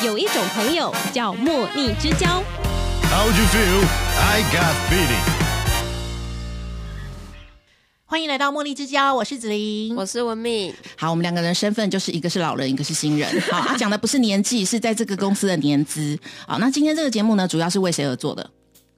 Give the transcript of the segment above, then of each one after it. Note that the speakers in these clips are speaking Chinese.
有一种朋友叫莫逆之交。How'd you feel? I got feeling. 欢迎来到茉莉之交，我是子琳。我是文敏，好，我们两个人身份就是一个是老人，一个是新人。好，啊，讲的不是年纪，是在这个公司的年资。好，那今天这个节目呢，主要是为谁而做的？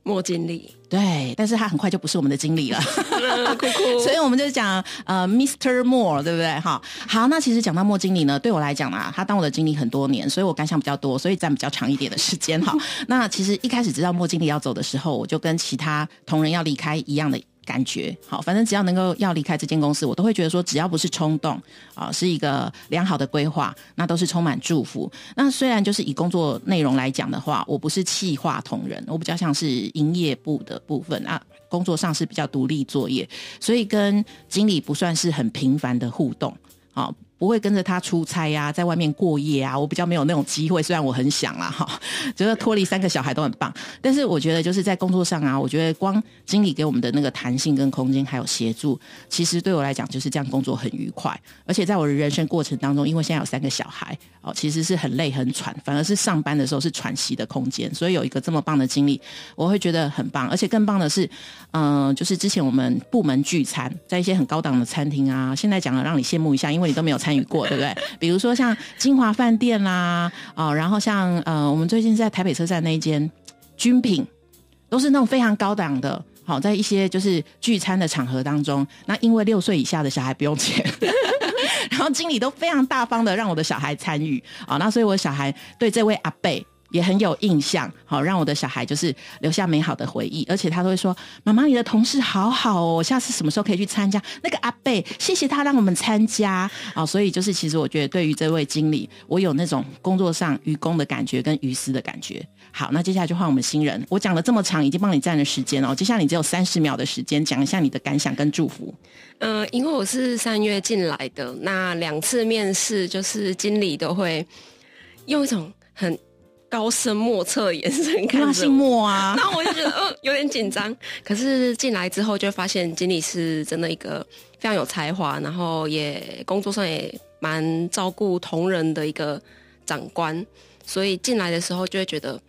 莫经理，对，但是他很快就不是我们的经理了。所以我们就讲呃，Mr. Moore，对不对？哈，好，那其实讲到莫经理呢，对我来讲啊，他当我的经理很多年，所以我感想比较多，所以占比较长一点的时间。哈，那其实一开始知道莫经理要走的时候，我就跟其他同仁要离开一样的。感觉好，反正只要能够要离开这间公司，我都会觉得说，只要不是冲动啊，是一个良好的规划，那都是充满祝福。那虽然就是以工作内容来讲的话，我不是企划同仁，我比较像是营业部的部分啊。工作上是比较独立作业，所以跟经理不算是很频繁的互动，好。不会跟着他出差呀、啊，在外面过夜啊，我比较没有那种机会。虽然我很想啦，哈，觉得脱离三个小孩都很棒，但是我觉得就是在工作上啊，我觉得光经理给我们的那个弹性跟空间还有协助，其实对我来讲就是这样工作很愉快。而且在我的人生过程当中，因为现在有三个小孩哦，其实是很累很喘，反而是上班的时候是喘息的空间。所以有一个这么棒的经历，我会觉得很棒。而且更棒的是，嗯、就是之前我们部门聚餐，在一些很高档的餐厅啊，现在讲了让你羡慕一下，因为你都没有参。参与过对不对？比如说像金华饭店啦，哦，然后像呃，我们最近在台北车站那一间军品，都是那种非常高档的。好，在一些就是聚餐的场合当中，那因为六岁以下的小孩不用钱，然后经理都非常大方的让我的小孩参与啊，那所以我小孩对这位阿贝。也很有印象，好让我的小孩就是留下美好的回忆，而且他都会说：“妈妈，你的同事好好哦，下次什么时候可以去参加？”那个阿贝，谢谢他让我们参加啊，所以就是其实我觉得对于这位经理，我有那种工作上愚公的感觉跟愚私的感觉。好，那接下来就换我们新人，我讲了这么长，已经帮你占了时间哦，接下来你只有三十秒的时间讲一下你的感想跟祝福。嗯、呃，因为我是三月进来的，那两次面试就是经理都会用一种很。高深莫测的眼神看着我，姓莫啊，那我就觉得呃有点紧张。可是进来之后就发现经理是真的一个非常有才华，然后也工作上也蛮照顾同仁的一个长官，所以进来的时候就会觉得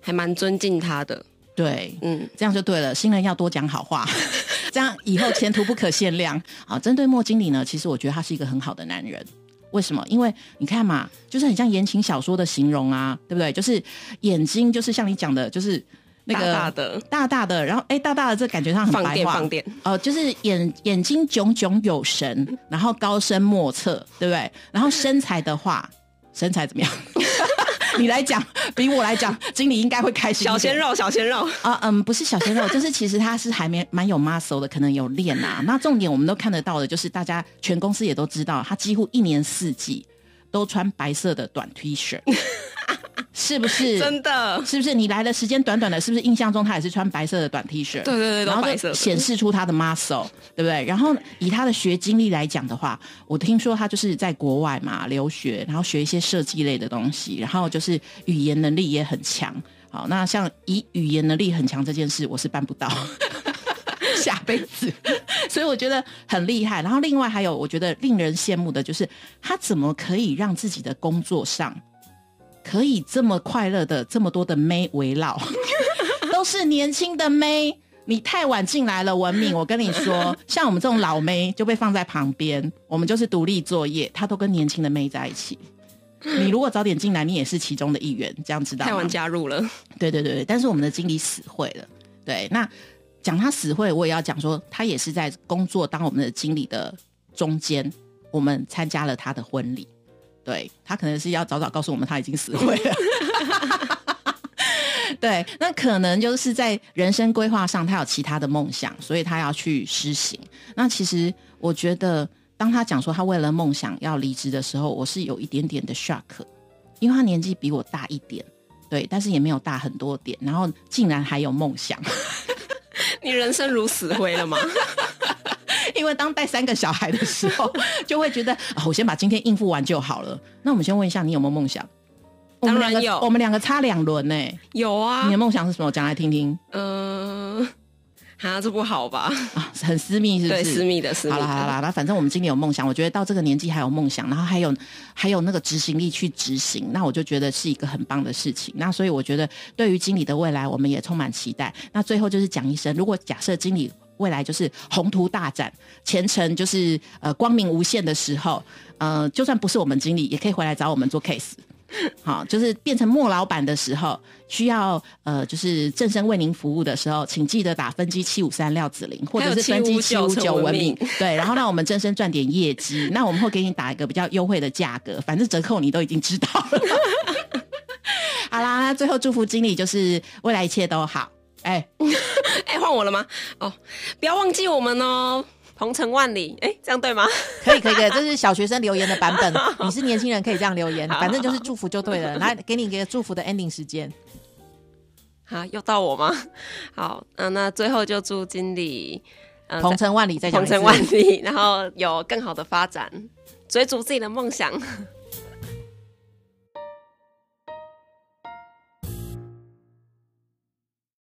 还蛮尊敬他的。对，嗯，这样就对了。新人要多讲好话，这样以后前途不可限量。好，针对莫经理呢，其实我觉得他是一个很好的男人。为什么？因为你看嘛，就是很像言情小说的形容啊，对不对？就是眼睛，就是像你讲的，就是那个大大的、大大的，然后哎，大大的，这感觉上很放白话，放电哦、呃，就是眼眼睛炯炯有神，然后高深莫测，对不对？然后身材的话，身材怎么样？你来讲，比我来讲，经理应该会开心。小鲜肉，小鲜肉啊，嗯，不是小鲜肉，就是其实他是还没蛮有 muscle 的，可能有练啊。那重点我们都看得到的，就是大家全公司也都知道，他几乎一年四季都穿白色的短 T 恤，是不是？真的？是不是？你来的时间短短的，是不是印象中他也是穿白色的短 T 恤？对对对，然后显示出他的 muscle，对不对？然后以他的学经历来讲的话，我听说他就是在国外嘛留学，然后学一些设计类的东西，然后就是语言能力也很强。好，那像以语言能力很强这件事，我是办不到。下辈子，所以我觉得很厉害。然后另外还有，我觉得令人羡慕的就是他怎么可以让自己的工作上可以这么快乐的，这么多的妹围绕，都是年轻的妹。你太晚进来了，文明。我跟你说，像我们这种老妹就被放在旁边，我们就是独立作业，他都跟年轻的妹在一起。你如果早点进来，你也是其中的一员，这样知道吗？太晚加入了，对对对，但是我们的经理死会了。对，那讲他死会，我也要讲说，他也是在工作当我们的经理的中间，我们参加了他的婚礼。对他可能是要早早告诉我们他已经死灰了。对，那可能就是在人生规划上，他有其他的梦想，所以他要去施行。那其实我觉得，当他讲说他为了梦想要离职的时候，我是有一点点的 shock，因为他年纪比我大一点，对，但是也没有大很多点，然后竟然还有梦想。你人生如死灰了吗？因为当带三个小孩的时候，就会觉得啊，我先把今天应付完就好了。那我们先问一下，你有没有梦想？当然有，我们两个差两轮呢。有啊，你的梦想是什么？讲来听听。嗯、呃，啊，这不好吧？啊，很私密是不对，私密的，私密的。好了好了，那反正我们经理有梦想，我觉得到这个年纪还有梦想，然后还有还有那个执行力去执行，那我就觉得是一个很棒的事情。那所以我觉得对于经理的未来，我们也充满期待。那最后就是讲一声，如果假设经理未来就是宏图大展，前程就是呃光明无限的时候，呃，就算不是我们经理，也可以回来找我们做 case。好，就是变成莫老板的时候，需要呃，就是正身为您服务的时候，请记得打分机七五三廖子玲，或者是分机七五九文明对，然后让我们正身赚点业绩，那我们会给你打一个比较优惠的价格，反正折扣你都已经知道了。好啦，最后祝福经理就是未来一切都好。哎，哎，换我了吗？哦，不要忘记我们哦，鹏程万里。哎，这样对吗？可以可以可以，这是小学生留言的版本。你是年轻人，可以这样留言，反正就是祝福就对了。来，给你一个祝福的 ending 时间。啊，又到我吗？好，嗯、那最后就祝经理，呃鹏程万里，再讲鹏程万里，然后有更好的发展，追逐自己的梦想。